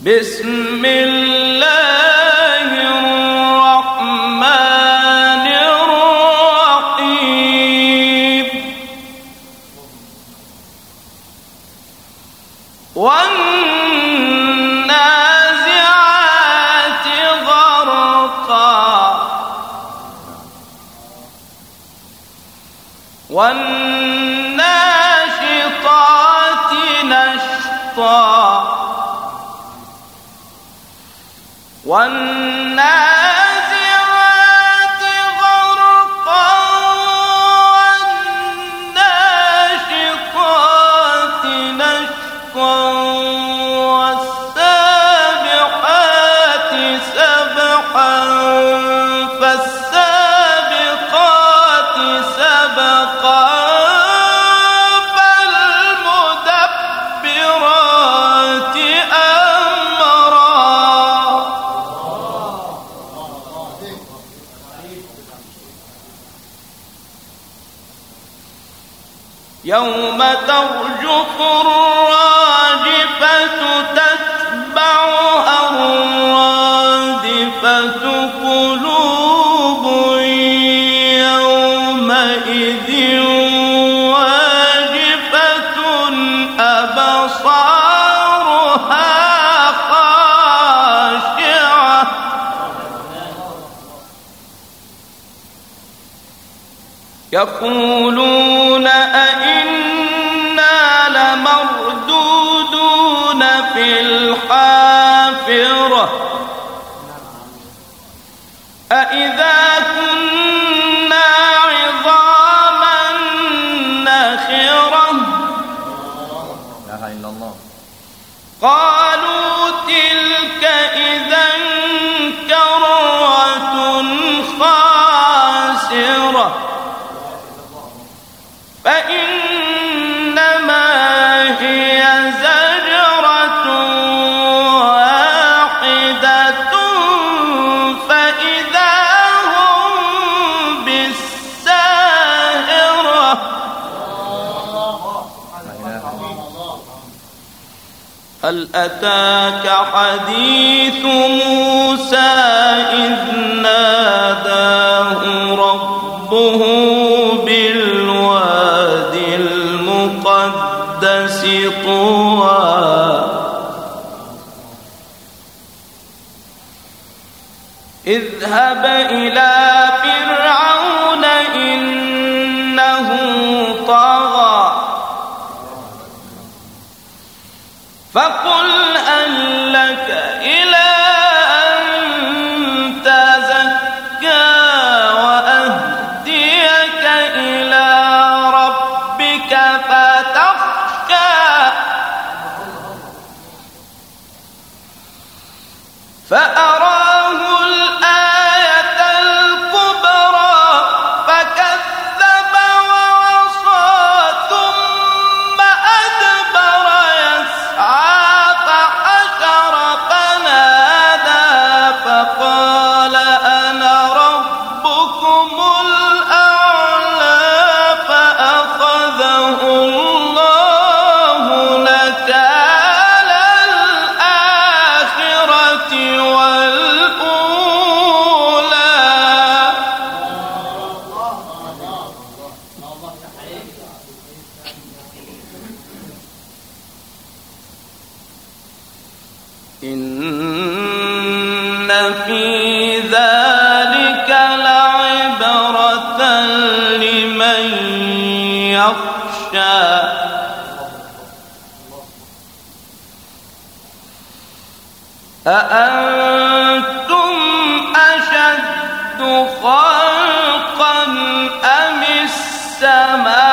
بسم الله الرحمن الرحيم. والنازعات غرقا. والناشطات والنازعات غرقا والناشطات نشطا يوم ترجف الراجفة تتبعها الرادفة قلوب يومئذ واجفة أبصارها خاشعة. يقولون في الحافرة. أئذا كنا عظاما نخرة. لا إله إلا الله. قالوا هل أتاك حديث موسى إذ ناداه ربه بالواد المقدس طوى؟ اذهب إلى فقل هل أأنتم أشد خلقا أم السماء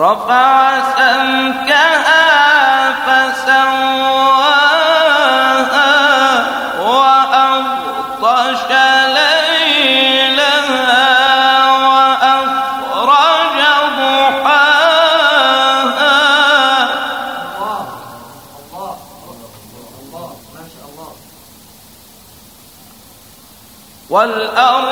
رفع سمكها فسواها ليلها وأخرج ضحاها. الله الله ما شاء الله والأرض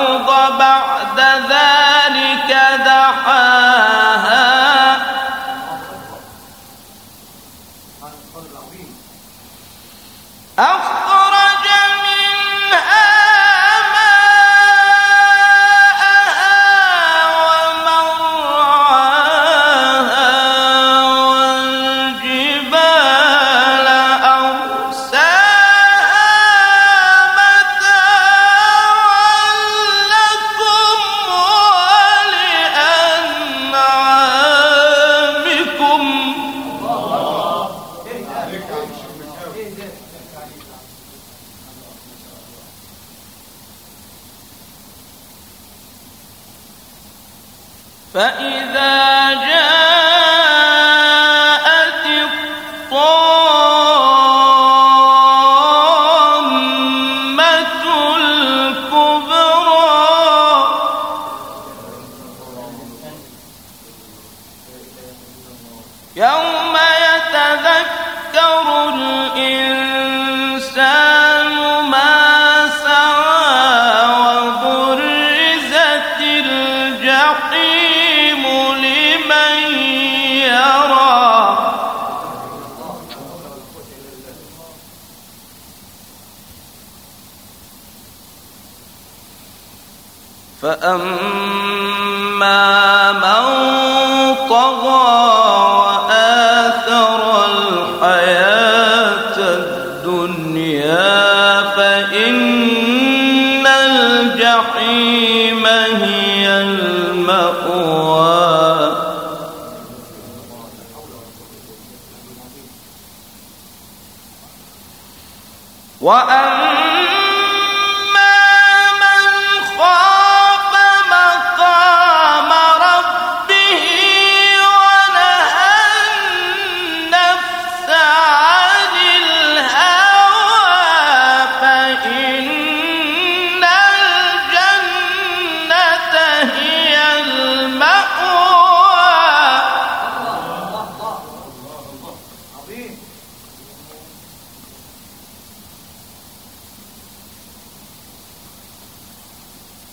Out! فإذا جاءت الطامة الكبرى يوم يتذكر الإنسان فأما من طغى وآثر الحياة الدنيا فإن الجحيم هي المأوى وأما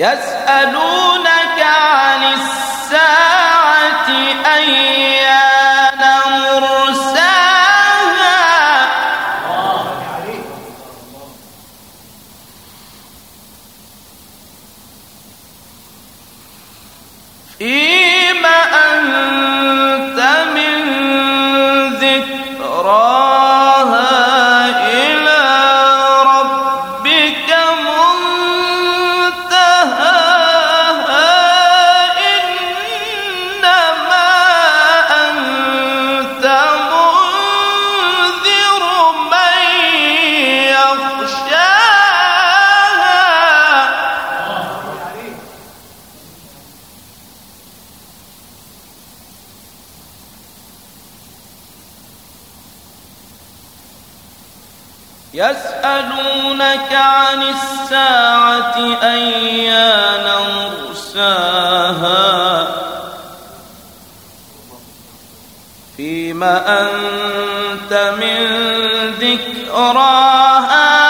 يسألونك يسألونك عن الساعة أيان مرساها فيم أنت من ذكراها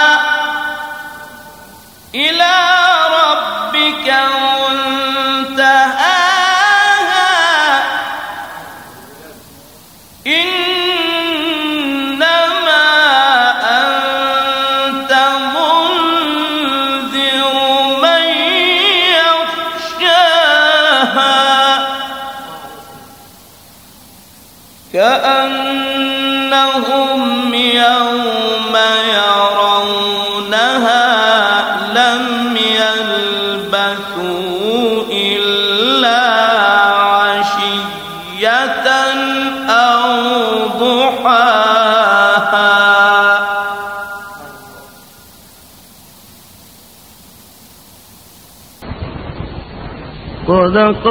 صدق